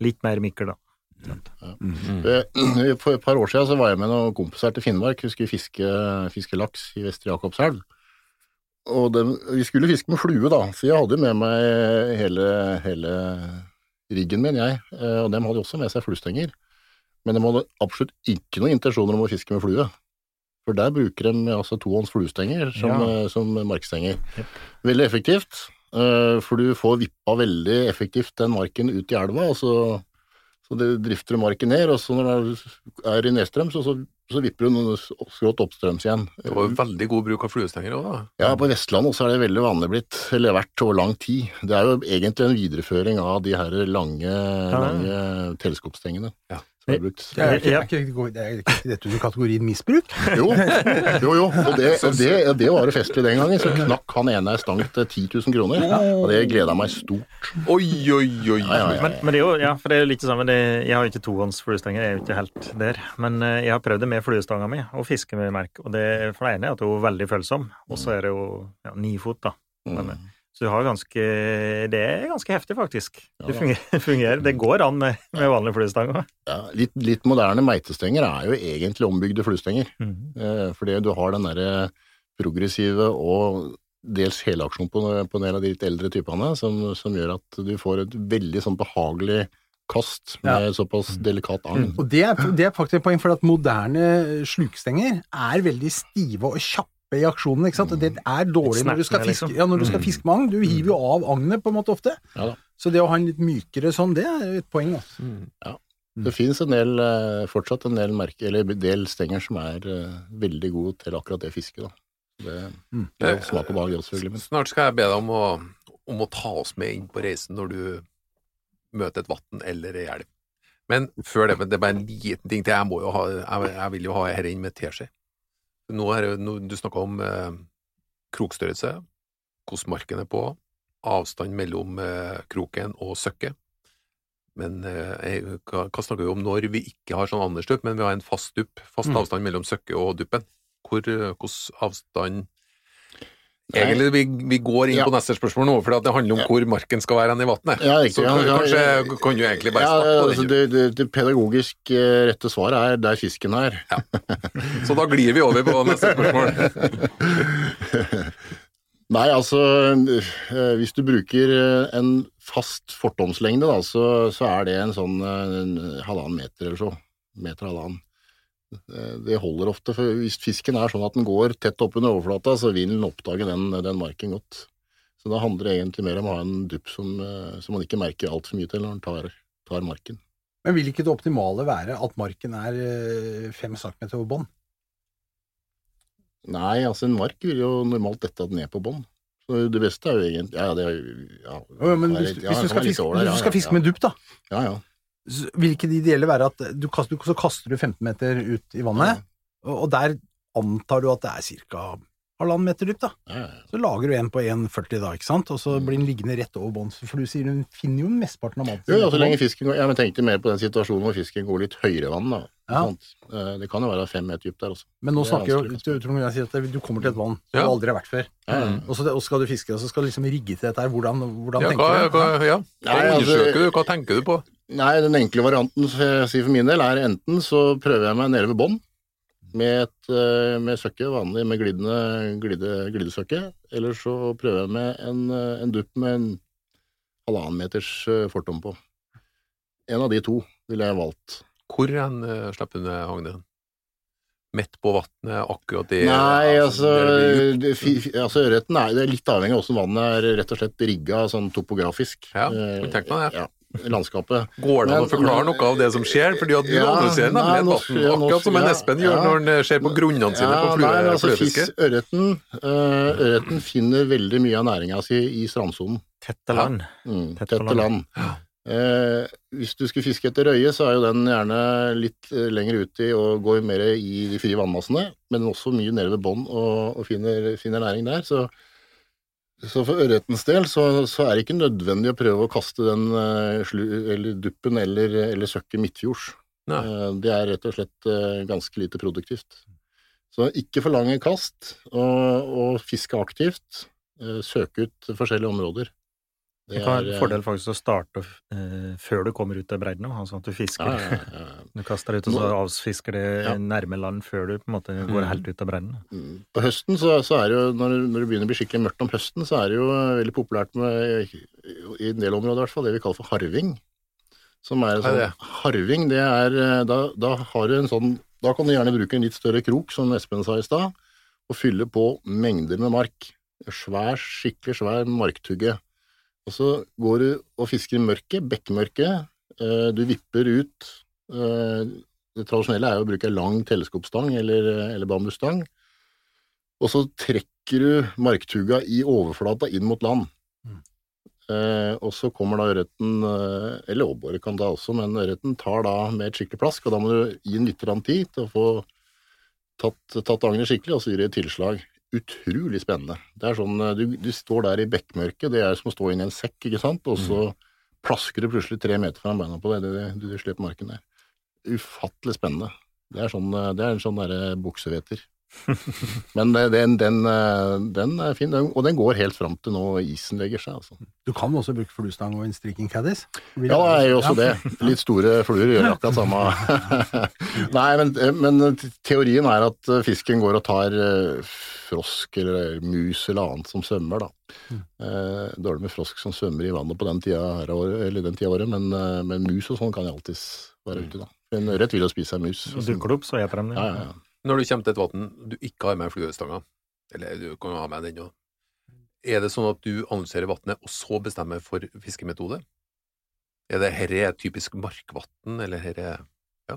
litt mer mikkel, da. Eh, For et par år siden så var jeg med noen kompiser til Finnmark. Husker Vi skulle fiske, fiske laks i Vestre Jakobselv. Og dem- vi skulle fiske med flue, da, så jeg hadde med meg hele, hele riggen min, jeg. Eh, Og dem hadde også med seg fluestenger. Men de hadde absolutt ikke noen intensjoner om å fiske med flue. For der bruker de altså tohånds fluestenger som, Ja. eh, som markstenger. Yep. Veldig effektivt, eh, for du får vippa veldig effektivt den marken ut i elva, og så så det drifter du marken ned, og så når det er i nedstrøms, så, så, så vipper du noe skrått oppstrøms igjen. Det var jo veldig god bruk av fluestenger òg, da. Ja, på Vestlandet også er det veldig vanlig blitt, eller vært over lang tid. Det er jo egentlig en videreføring av de her lange, lange teleskopstengene Ja. Som er brukt. Det er ikke, er ikke, det er ikke dette under kategorien misbruk? Jo, jo, jo. Og det, det, det var det festlig den gangen. Så knakk han ene ei stang til 10 000 kroner. Og det gleda meg stort. Oi, oi, oi! Ja, ja, ja. Men, men det er jo, ja, for det er jo litt det samme. Jeg har jo ikke tohånds fluestenger, jeg er jo ikke helt der. Men eh, jeg har prøvd det med fluestanga mi, å fiske med merk. Og det, for det ene er at hun er veldig følsom, og så er det jo ja, nifot, da. Men, Mm. Så du har ganske Det er ganske heftig, faktisk. Ja Det fungerer. fungerer. Det går an med, med vanlig fluestang òg. Ja, litt, litt moderne meitestenger er jo egentlig ombygde fluestenger. Mm -hmm. fordi du har den derre progressive og dels helaksjon på, på en del av de litt eldre typene, som, som gjør at du får et veldig sånn behagelig kast med såpass delikat agn. Og det er, det er faktisk et poeng, for at moderne slukstenger er veldig stive og kjappe i aksjonen. ikke sant? Det er dårlig når du skal fiske, liksom. ja, når du skal fiske med agn. Du hiver jo av agnet på en måte ofte. Ja da. Så det å ha en litt mykere sånn, det er et poeng. Altså. Ja. Det finnes en del, eh, fortsatt en del merke, eller en del stenger som er eh, veldig gode til akkurat det fisket. da. Det, Mm. det er smak og behag, selvfølgelig. Men Snart skal jeg be deg om å, om å ta oss med inn på reisen når du møter et vann eller ei elv. Men før det, men det er bare en liten ting til. Jeg, må jo ha, jeg, jeg vil jo ha dette inn med teskje. Nå er det, nå, du snakka om eh, krokstørrelse, hvordan marken er på, avstand mellom eh, kroken og søkket. Men eh, hva, hva snakker vi om når vi ikke har sånn andersdupp, men vi har en fast dupp, fast Mm. avstand mellom søkket og duppen? Hvor, eh, hvordan avstand. Egentlig, vi, vi går inn Ja. på neste spørsmål nå, for det handler om hvor marken skal være hen i vannet. Ja, Så ja, ja, kanskje ja. kan du egentlig bare ja, starte på altså, det, det, det pedagogisk eh, rette svaret er der fisken er. Så da glir vi over på neste spørsmål. Nei, altså eh, hvis du bruker eh, en fast fortomslengde, da, så, så er det en sånn en halvannen meter eller så. Meter halvannen. Eh, Det holder ofte, for hvis fisken er sånn at den går tett oppunder overflata, så vil den oppdage den, den marken godt. Så da handler det egentlig mer om å ha en dupp som, eh, som man ikke merker altfor mye til når den tar, tar marken. Men vil ikke det optimale være at marken er eh, fem centimeter over bånn? Nei, altså en mark vil jo normalt dette ned på bånn. Så det beste er jo egentlig Ja, det er ja, Ja, men hvis, hvis du skal fiske, ja, med dupp, da, Ja, ja. Vil ikke det ideelle være at du kaster, så kaster du 15 meter ut i vannet, og, og der antar du at det er ca. halvannen meter dypt, da. ja, ja. Så lager du en på 1,40 da, ikke sant, og så blir den liggende rett over bånn, for du sier hun finner jo mesteparten av maten. Jo, ja, så lenge fisken går Ja, men tenkte mer på den situasjonen hvor fisken går litt høyere i vann, da. Ja. Sant? Eh, Det kan jo være fem meter dypt der også. Men nå er snakker jo du, Trond, jeg sier at du kommer til et vann Ja. du aldri har vært før, Ja, ja. og så, det, skal du fiske, og så skal du liksom rigge til dette her. Hvordan, hvordan Ja, tenker hva, du? hva, ja. hva Nei, altså- undersøker du? Hva tenker du på? Nei, den enkle varianten for, for min del er enten så prøver jeg meg nede ved bånn med, et, eh, med søkke, vanlig med glidende glide, glidesøkke, eller så prøver jeg med en, eh, en dupp med en halvannen meters eh, fortom på. En av de to ville jeg valgt. Hvor hen uh, slipper du ned agnet? Midt på vannet, akkurat det Nei, altså, fi- altså ørreten er, er litt avhengig av hvordan vannet er rett og slett rigga sånn topografisk. Ja, tenk på det. Ja, landskapet. Går det an å forklare noe av det som skjer? Fordi at du Ja, analyserer nemlig et vann, akkurat som en ja, Espen gjør ja. når han ser på grunnene sine på flue, nei, altså, fluefiske. ørreten, øh, ørreten finner veldig mye av næringa si i strandsonen. Tette land. Mm, tette, tette land. Eh, hvis du skulle fiske etter røye, så er jo den gjerne litt eh, lenger uti og går mer i de frie vannmassene, men også mye nede ved bånn og, og finner, finner næring der. Så, så for ørretens del så, så er det ikke nødvendig å prøve å kaste den eh, eller duppen eller, eller søkket midtfjords. Eh, det er rett og slett eh, ganske lite produktivt. Så ikke for lange kast, og, og fiske aktivt. Søke ut forskjellige områder. Det kan være en eh, fordel faktisk å starte eh, før du kommer ut til bredden, sånn at du fisker. Ja, ja, ja. Du kaster deg ut og så avfisker det Ja. nærme land før du på en måte går helt ut av bredden. Mm. På høsten så, så er det jo, når, når det begynner å bli skikkelig mørkt om høsten, så er det jo veldig populært med, i en del områder i hvert fall, det vi kaller for harving. Som er en sånn, harving, det er, eh, da, da har du en sånn, da kan du gjerne bruke en litt større krok, som Espen sa i stad, og fylle på mengder med mark. Svær, skikkelig svær marktugge. Og så går du og fisker i mørket, bekkmørket, eh, du vipper ut, eh, det tradisjonelle er jo å bruke lang teleskopstang eller, eller bambusstang, og så trekker du marktuga i overflata inn mot land. Mm. Eh, og så kommer da ørreten, eh, eller åbåret kan da også, men ørreten tar da med et skikkelig plask, og da må du gi den litt tid til å få tatt, tatt agnet skikkelig, og så gir det et tilslag. Utrolig spennende. Det er sånn, eh, du, du står der i bekkmørket, det er som å stå inni en sekk, ikke sant, og så plasker du plutselig tre meter foran beina på deg, du, du slipper marken der. Ufattelig spennende. Det er sånn, eh, det er en sånn derre bukseveter. Men eh, den, den, eh, den er fin, og den går helt fram til nå isen legger seg. Altså. Du kan også bruke fluestang og en striking caddis? Ja, det er jo også det. Litt store fluer gjør akkurat samme. Nei, men, men teorien er at fisken går og tar eh, frosk eller mus eller annet som svømmer, da. Eh, Dårlig med frosk som svømmer i vannet på den tida, av året, eller den tida av året, men, eh, men mus og sånn kan jeg alltids være ute, da. En ørret vil jo spise en mus. Dukker det opp, så eter de det. Ja, ja, ja. Når du kommer til et vann du ikke har med fluestanga, eller du kan ha med den òg, er det sånn at du analyserer vannet og så bestemmer for fiskemetode? Er det herre er typisk markvann, eller herre er ja,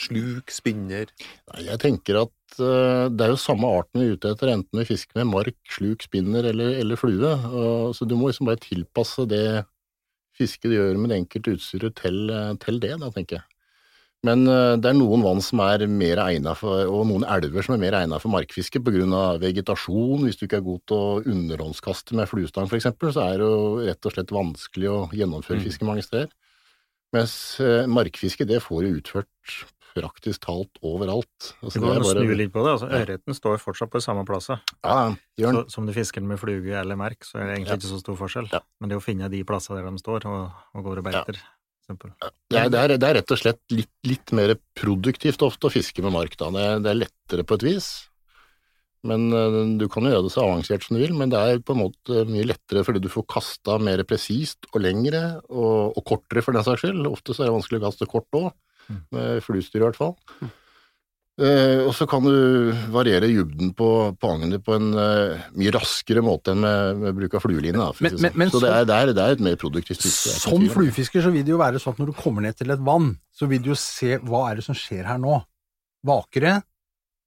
sluk, spinner Jeg tenker at uh, det er jo samme arten vi er ute etter, enten vi fisker med mark, sluk, spinner eller, eller flue. Uh, så du må liksom bare tilpasse det fisket du gjør med det enkelte utstyret til, eh, til det, da, tenker jeg. Men eh, det er noen vann som er mer egnet for, og noen elver som er mer egnet for markfiske pga. vegetasjon. Hvis du ikke er god til å underhåndskaste med fluestang f.eks., så er det jo rett og slett vanskelig å gjennomføre Mm. fiske mange steder. Mens eh, markfiske, det får du utført praktisk talt overalt. Altså, Det går an å bare- snu litt på det. altså Ja. Ørreten står fortsatt på samme plass. Ja. Så, som du fisker den med fluge eller merk, så er det egentlig Ja. ikke så stor forskjell. Ja. Men det å finne de plassene der de står, og, og går og beiter, for eksempel. Det er, det, er, det er rett og slett litt, litt mer produktivt ofte å fiske med mark. Da. Det, er, det er lettere på et vis. Men eh, du kan jo gjøre det så avansert som du vil, men det er på en måte mye lettere fordi du får kasta mer presist og lengre, og, og kortere for den saks skyld. Ofte så er det vanskelig å kaste kort òg, Mm. med fluestyr i hvert fall. Eh, og så kan du variere dybden på, på agnet på en uh, mye raskere måte enn med, med bruk av flueline. Da, Men- men- sånn. men så det er, det, er, det er et mer produktivt fiske. Som fluefisker så vil det jo være sånn at når du kommer ned til et vann, så vil du jo se hva er det som skjer her nå. Vaker det?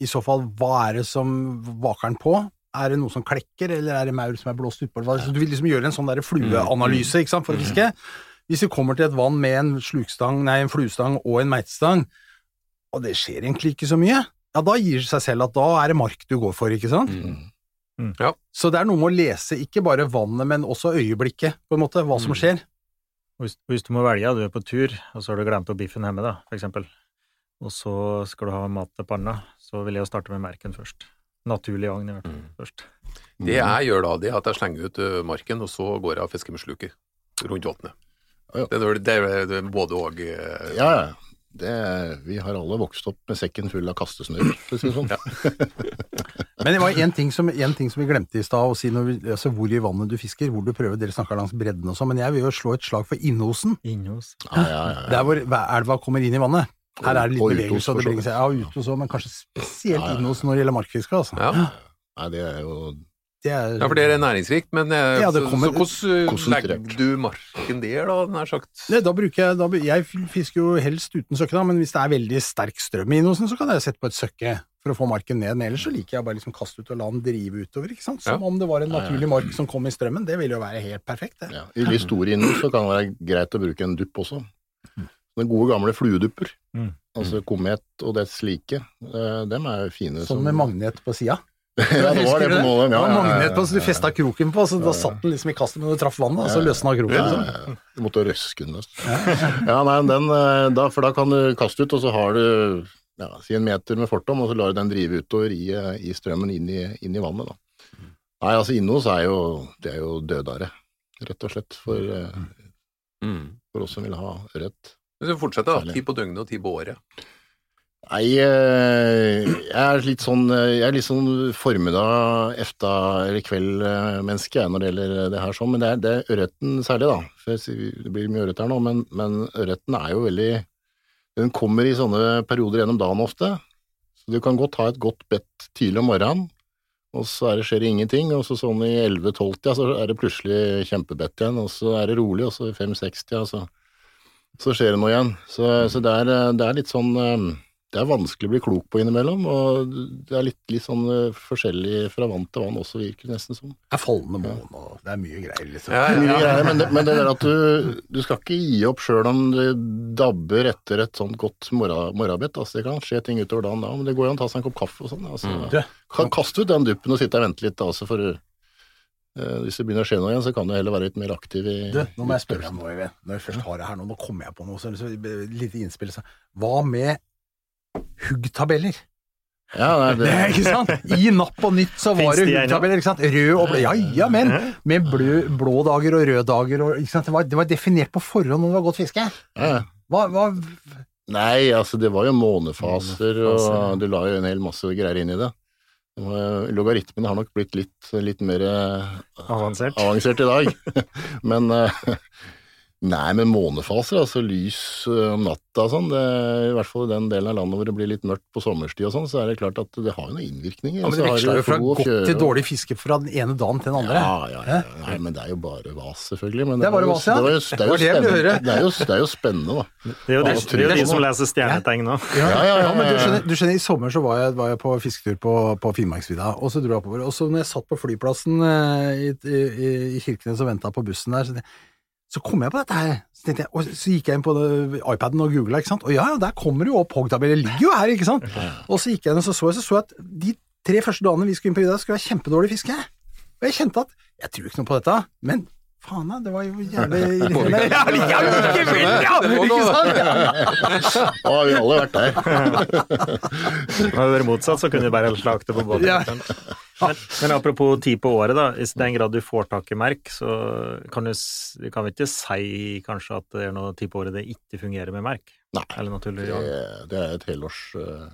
I så fall, hva er det som vaker den på? Er det noe som klekker, eller er det maur som er blåst utpå? Så Du vil liksom gjøre en sånn der flueanalyse ikke sant, for å fiske. Hvis du kommer til et vann med en, slukstang, nei, en fluestang og en meitestang, og det skjer egentlig ikke så mye, ja, da gir det seg selv at da er det mark du går for, ikke sant? Mm. Så det er noe med å lese ikke bare vannet, men også øyeblikket, på en måte, hva som Mm. skjer. Hvis, hvis du må velge, du er på tur, og så har du glemt opp biffen hjemme, da, for eksempel, og så skal du ha mat til panna, så vil jeg jo starte med merken først. Naturlig agn, i hvert fall, Mm. først. Det jeg gjør da, det er at jeg slenger ut marken, og så går jeg og fisker med sluket rundt vannet. Ja, ja. Det, er- det, er- både og. ø, Ja, ja. Det, vi har alle vokst opp med sekken full av kastesnurr, for å si det sånn. Men det var en ting som, ting som vi glemte i stad, å si når vi, altså hvor i vannet du fisker, hvor du prøver, dere snakker langs bredden og sånn, men jeg vil jo slå et slag for Innosen, Innos. Ah, ja, ja, ja. der hvor hva- elva kommer inn i vannet. Her er det litt bevegelse, og det bringer seg, ja, og så, men kanskje spesielt Ja, ja, ja. Innosen når det gjelder markfiske, altså. Ja. Nei, det er jo er, Ja, for det er næringsrikt, men eh, Ja, kommer- så hvordan legger du marken der, da, nær sagt? Nei, da bruker jeg, da, jeg fisker jo helst uten søkke, da, men hvis det er veldig sterk strøm i noe, sånt, så kan jeg sette på et søkke for å få marken ned. Men ellers så liker jeg bare liksom kaste ut og la den drive utover, ikke sant? som Ja. om det var en naturlig mark som kom i strømmen. Det ville jo være helt perfekt, det. Ja. I litt store inno så kan det være greit å bruke en dupp også. Den gode gamle fluedupper, Mm. altså komet og dets like, eh, dem er jo fine. Sånn som- med magnet på sida. ja, det var det på noen av. Ja, Ja, ja, ja, magnet på, ja, så du festa kroken på, så da satt den liksom i kastet, men du traff vannet, og så løsna kroken. Liksom. ja, ja. Du måtte røske den løs. Ja, nei, den, eh, da, for da kan du kaste ut, og så har du ja, si en meter med fortom, og så lar du den drive utover i, eh, i strømmen inn i, inn i vannet. Da. Nei, altså Innos er jo, det er jo dødare, rett og slett, for, eh, Mm. for oss som vil ha ørret. Vi fortsetter, da. Ti på døgnet og ti på året. Nei, eh, jeg er litt sånn Jeg er litt sånn formiddag, efta eller kveld-menneske når det gjelder det her sånn, men det er, det er ørreten særlig, da. For det blir mye ørret her nå, men, men ørreten er jo veldig Den kommer i sånne perioder gjennom dagen ofte. Så du kan godt ha et godt bedt tidlig om morgenen, og så er det, skjer det ingenting, og så sånn i 11-12-tida så er det plutselig kjempebedt igjen, og så er det rolig, og så i 5-6-tida så, så skjer det noe igjen. Så, så det, er, det er litt sånn eh, det er vanskelig å bli klok på innimellom, og det er litt, litt sånn eh, forskjellig fra vann til vann også, virker det nesten som. Det er fallende måne, og det er mye greier, liksom. Ja, Mye ja. greier, men, det, men det der at du, du skal ikke gi opp sjøl om det dabber etter et sånt godt morra- morgenbett. Altså, det kan skje ting utover dagen da, men det går jo an å ta seg en kopp kaffe og sånn. Altså, Mm. Kan kaste ut den duppen og sitte og vente litt, da, altså, for uh, hvis det begynner å skje noe igjen, så kan du heller være litt mer aktiv i du, nå må jeg spørre deg om noe, Øyvind. Når jeg først har det her nå, nå kommer jeg på noe, så så et lite innspill. Så. Hva med huggtabeller? Ja, Det, det, ikke sant? I Napp og Nytt så var det huggtabeller, ikke sant? Rød og blå. Ja, ja, men med blå, blå dager og røde dager og ikke sant? Det var, det var definert på forhånd når det var godt fiske. Hva, hva Nei, altså det var jo månefaser, og du la jo en hel masse greier inn i det. Logaritmene Logaritmen har nok blitt litt, litt mer eh, Avansert. avansert i dag. men eh, Nei, men månefaser, altså lys eh, om natta og sånn, i hvert fall i den delen av landet hvor det blir litt mørkt på sommerstid og sånn, så er det klart at det har jo noen innvirkninger. ja, men Det du jo fra godt til dårlig fiske fra den ene dagen til den andre. Ja, ja, ja. Nei, men det er jo bare vas, selvfølgelig. Men Det er bare jo- vas, ja. Det, var Det det, er jo jeg spennende, høre. det, er jo, det er jo spennende, da. Det er jo de, det er jo de som leser stjernetegn nå. Ja, ja, ja, Ja, men du ja, ja. skjønner, du skjønner, i sommer så var jeg, var jeg på fisketur på, på Finnmarksvidda, og så dro jeg oppover. Og så når jeg satt på flyplassen eh, i, i, i Kirkenes og venta på bussen der, så, det, så kom jeg på dette her. Så, jeg, og så gikk jeg inn på det, iPaden og googla, ikke sant. Og ja, ja, der kommer det jo opp hoggtabeller, ligger jo her, ikke sant. Og så gikk jeg inn og så så jeg, så så at de tre første dagene vi skulle inn på vidda, skulle være kjempedårlig fiske. Og jeg kjente at jeg tror ikke noe på dette, men faen da, det var jo jævlig irriterende. Ja, ja, likevel, ja! Ikke sant? Ja. Da har vi alle vært der. Hadde det vært motsatt, så kunne vi bare slakte på båten. Ja. Men, men apropos tid på året, da. I den grad du får tak i merk, så kan du, kan vi ikke si kanskje at det er noe tid på året det ikke fungerer med merk? Nei, Eller naturlig ja. Det, det er et helårs uh,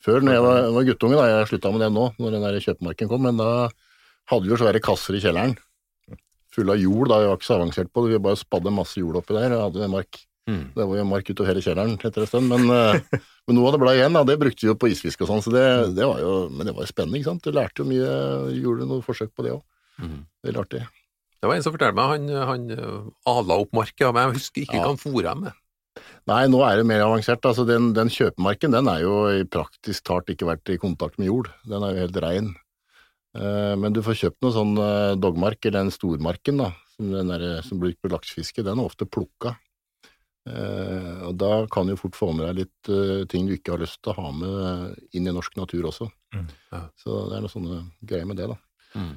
Før, når jeg var, var guttunge, da, jeg slutta med det nå, når den der kjøpemarken kom, men da hadde vi jo svære kasser i kjelleren. Fulle av jord, da vi var ikke så avansert på det, vi bare spadde masse jord oppi der og hadde mark. Mm. Det var jo mark utover hele kjelleren etter en stund, men, eh, men noe av det ble igjen, da, det brukte vi jo på isfiske og sånn, så det, det var jo, men det var spennende, ikke sant? Du lærte jo mye, gjorde noen forsøk på det òg. Mm. Veldig artig. Det var en som fortalte meg, han, han eh, ala opp marka, men jeg husker ikke Ja. hva han fôra med. Nei, nå er det mer avansert. Altså, den, den kjøpemarken den er jo i praktisk talt ikke vært i kontakt med jord. Den er jo helt rein. Eh, men du får kjøpt noe sånn eh, dogmark, eller den stormarken, da, som, den der, som blir brukt på laksefiske. Den er ofte plukka. Eh, og da kan du fort få med deg litt eh, ting du ikke har lyst til å ha med inn i norsk natur også. Mm, ja. Så det er noen sånne greier med det, da. Mm.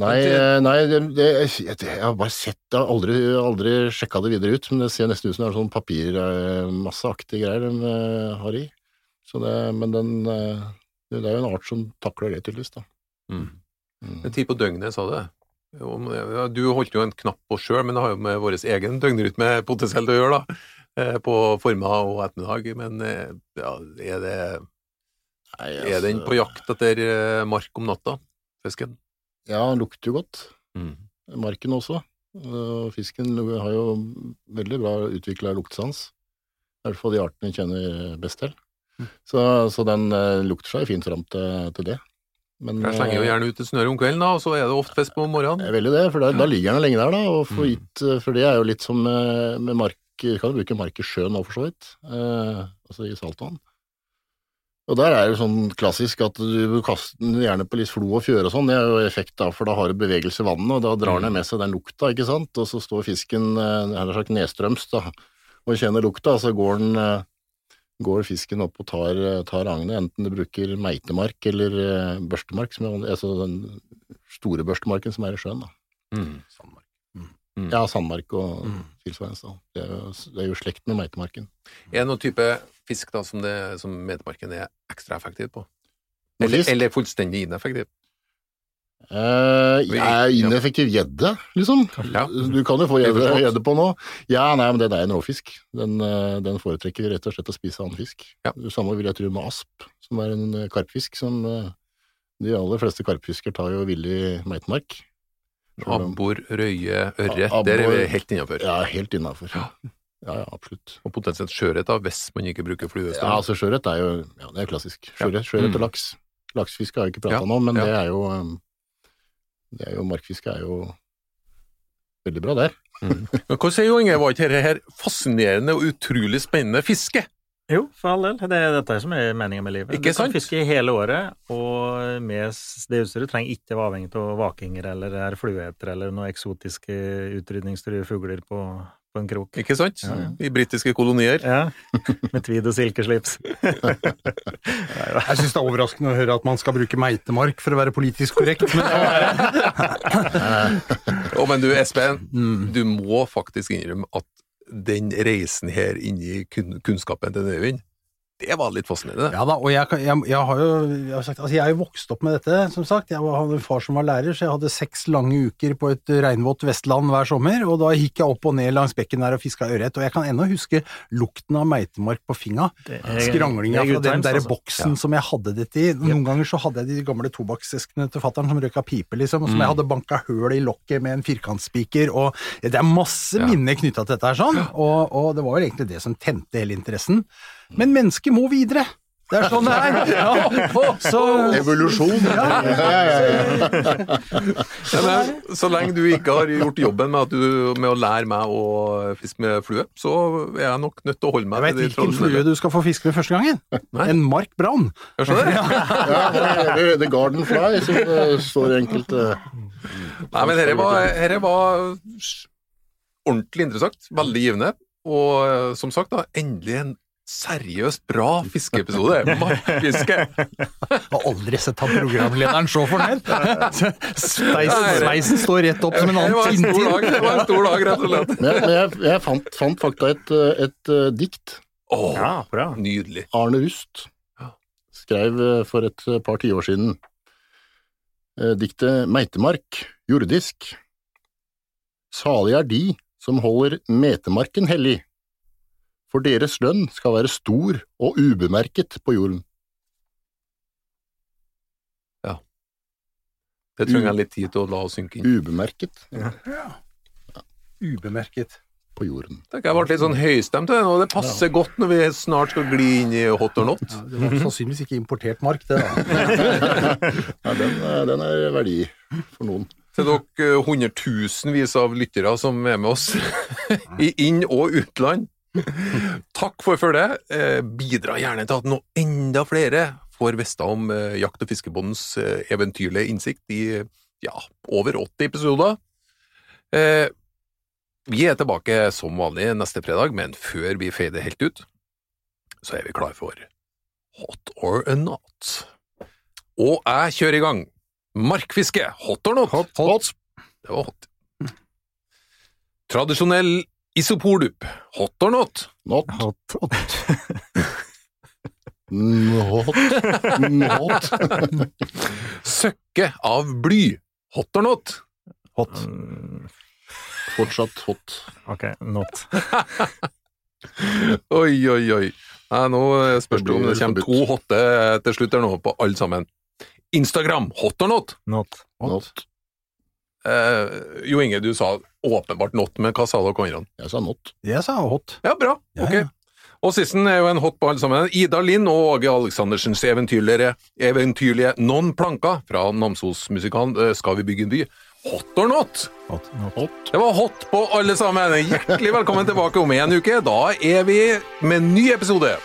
Nei, eh, nei det, det, jeg, jeg har bare sett det, jeg har aldri, aldri sjekka det videre ut, men det ser nesten ut som det er sånn papirmasseaktige greier de eh, har i. Så det, men den eh, Det er jo en art som takler det, tydeligvis, da. Mm. Mm. Men Ti på døgnet, sa du? Ja, Du holdt jo en knapp på sjøl, men det har jo med vår egen døgnrytme potensielt å gjøre, da. eh, På formiddag og ettermiddag. Men eh, ja, er, det, Nei, er den altså, på jakt etter eh, mark om natta, fisken? Ja, den lukter jo godt. Mm. Marken også. Fisken har jo veldig bra utvikla luktsans. I hvert fall de artene vi kjenner best til. Mm. Så, så den lukter seg fint fram til, til det. Men Jeg slenger jo eh, gjerne ut et snøre om kvelden, da, og så er det ofte fest på morgenen. det er veldig det, for da, da ligger den lenge der, da. Og for, Mm. gitt, eh, for det er jo litt som med, med mark Du kan bruke mark i sjøen òg, for så vidt. Eh, altså i saltvann. Og der er det sånn klassisk at du kaster den gjerne på litt flo og fjøre og sånn. Det er jo effekt da, for da har du bevegelse i vannet, og da drar den med seg den lukta, ikke sant. Og så står fisken eh, nær sagt nedstrøms da, og kjenner lukta, og så går den eh, går fisken opp og tar, tar agnet, enten du bruker meitemark eller eh, børstemark, som er, altså den store børstemarken som er i sjøen. da. Mm. Sandmark. Ja, sandmark og Mm. tilsvarende. Det det er jo slekt med meitemarken. Er det noen type fisk da som, det, som meitemarken er ekstra effektiv på? Eller, eller fullstendig ineffektiv? Eh, jeg er ineffektiv gjedde, liksom. Ja. Du kan jo få Det gjedde på nå. Ja, nei, men den er en råfisk. Den, eh, den foretrekker rett og slett å spise annen fisk. Ja. Det samme vil jeg tro med asp, som er en eh, karpfisk som de aller fleste karpfisker tar jo villig meitemark. Abbor, røye, ørret, der er vi helt innafor. Ja, helt innafor. Ja. Ja, ja, absolutt. Og potensielt sjøørret hvis man ikke bruker fluestang. Ja, altså sjøørret er jo ja, det er klassisk. Sjøørret og Mm. laks. Laksefiske har jeg ikke prata Ja, om, men det er jo det er jo Markfiske er jo veldig bra der. Men hva sier jo Inge, var ikke dette her fascinerende og utrolig spennende fiske? Jo, for all del. Det er dette som er meninga med livet. Ikke du kan sant? fiske hele året, og med det utstyret trenger ikke være avhengig av vakinger eller flueheter eller noen eksotiske utrydningstruede fugler på, på en krok. Ikke sant? Ja, ja. I britiske kolonier. Ja, med tweed og silkeslips. Jeg syns det er overraskende å høre at man skal bruke meitemark for å være politisk korrekt, men oh, men du Espen, Mm. du må faktisk innrømme at den reisen her inn i kun kunnskapen til Øyvind, det var litt fascinerende. Ja da, og jeg, jeg, jeg har jo jeg har sagt, altså jeg er jo vokst opp med dette, som sagt. Jeg var- hadde en far som var lærer, så jeg hadde seks lange uker på et regnvått Vestland hver sommer, og da gikk jeg opp og ned langs bekken der og fiska ørret. Og jeg kan ennå huske lukten av meitemark på finga. Skranglinga fra den derre boksen altså. boksen som jeg hadde dette i. Noen ganger så hadde jeg de gamle tobakkseskene til fattern som røyka pipe, liksom, og som Mm. jeg hadde banka høl i lokket med en firkantspiker, og det er masse Ja. minner knytta til dette her, sånn, og, og det var vel egentlig det som tente hele interessen. Men mennesket må videre! Det er sånn det er! Ja, så, Evolusjon! Ja, ja, ja, Ja, men, så lenge du ikke har gjort jobben med, at du, med å lære meg å fiske med flue, så er jeg nok nødt til å holde jeg meg veit til de hvilken flue du skal få fiske med første gangen. Nei. En Mark Brown. Jeg skjønner det. ja, det er The Garden Fly, som det står i enkelte Nei, men dette var, dette var ordentlig interessant, veldig givende, og eh, som sagt da, endelig en seriøst bra fiskeepisode. Markfiske! Har aldri sett han programlederen så fornøyd. Sveisen, sveisen står rett opp som en annen Tintin. det var en stor dag, rett og slett. Men jeg, jeg, jeg fant, fant fakta et, et, et eh, dikt. Åh, Ja, bra. nydelig. Arne Rust skrev eh, for et eh, par tiår siden eh, diktet Meitemark, jordisk. Salig er de som holder metemarken hellig, for deres lønn skal være stor og ubemerket på jorden. Ja, Det trenger jeg litt tid til å la synke inn. Ubemerket Ja. Ubemerket. på jorden. Tenker jeg ble litt sånn høystemt, og det passer godt når vi snart skal gli inn i hot or not. Ja, det var sannsynligvis ikke importert mark, det. da. Ja, den, er- den er verdi for noen. Til dere eh, hundretusenvis av lyttere som er med oss i inn- og utland. Takk for følget. Eh, Bidra gjerne til at noe enda flere får vite om eh, Jakt- og fiskebondens eh, eventyrlige innsikt i ja, over 80 episoder. Eh, Vi er tilbake som vanlig neste fredag, men før vi fader helt ut, så er vi klare for Hot or not. Og jeg kjører i gang. Markfiske, hot or not? Hot. Det var hot. Tradisjonell isopordupp, hot or not? Not. Not. Not. Søkke av bly, hot or not? Hot. Mm, Fortsatt hot. Ok, not. Oi, oi, oi. Nei, nå spørs det om det kommer to hotte til slutt her nå på alle sammen. Instagram, hot or not? Not. Not. Eh, jo Inge, du sa åpenbart not, med hva sa dere andre? Jeg sa not. Jeg sa hot. Ja, bra. Ja, Ok. ja. Og sisten er jo en hot på alle sammen. Ida Lind og Åge Aleksandersens eventyrlige, eventyrlige Non Planka fra Namsos-musikalen eh, Skal vi bygge en by. Hot or not? Det var hot på alle sammen. Hjertelig velkommen tilbake om en uke. Da er vi med en ny episode.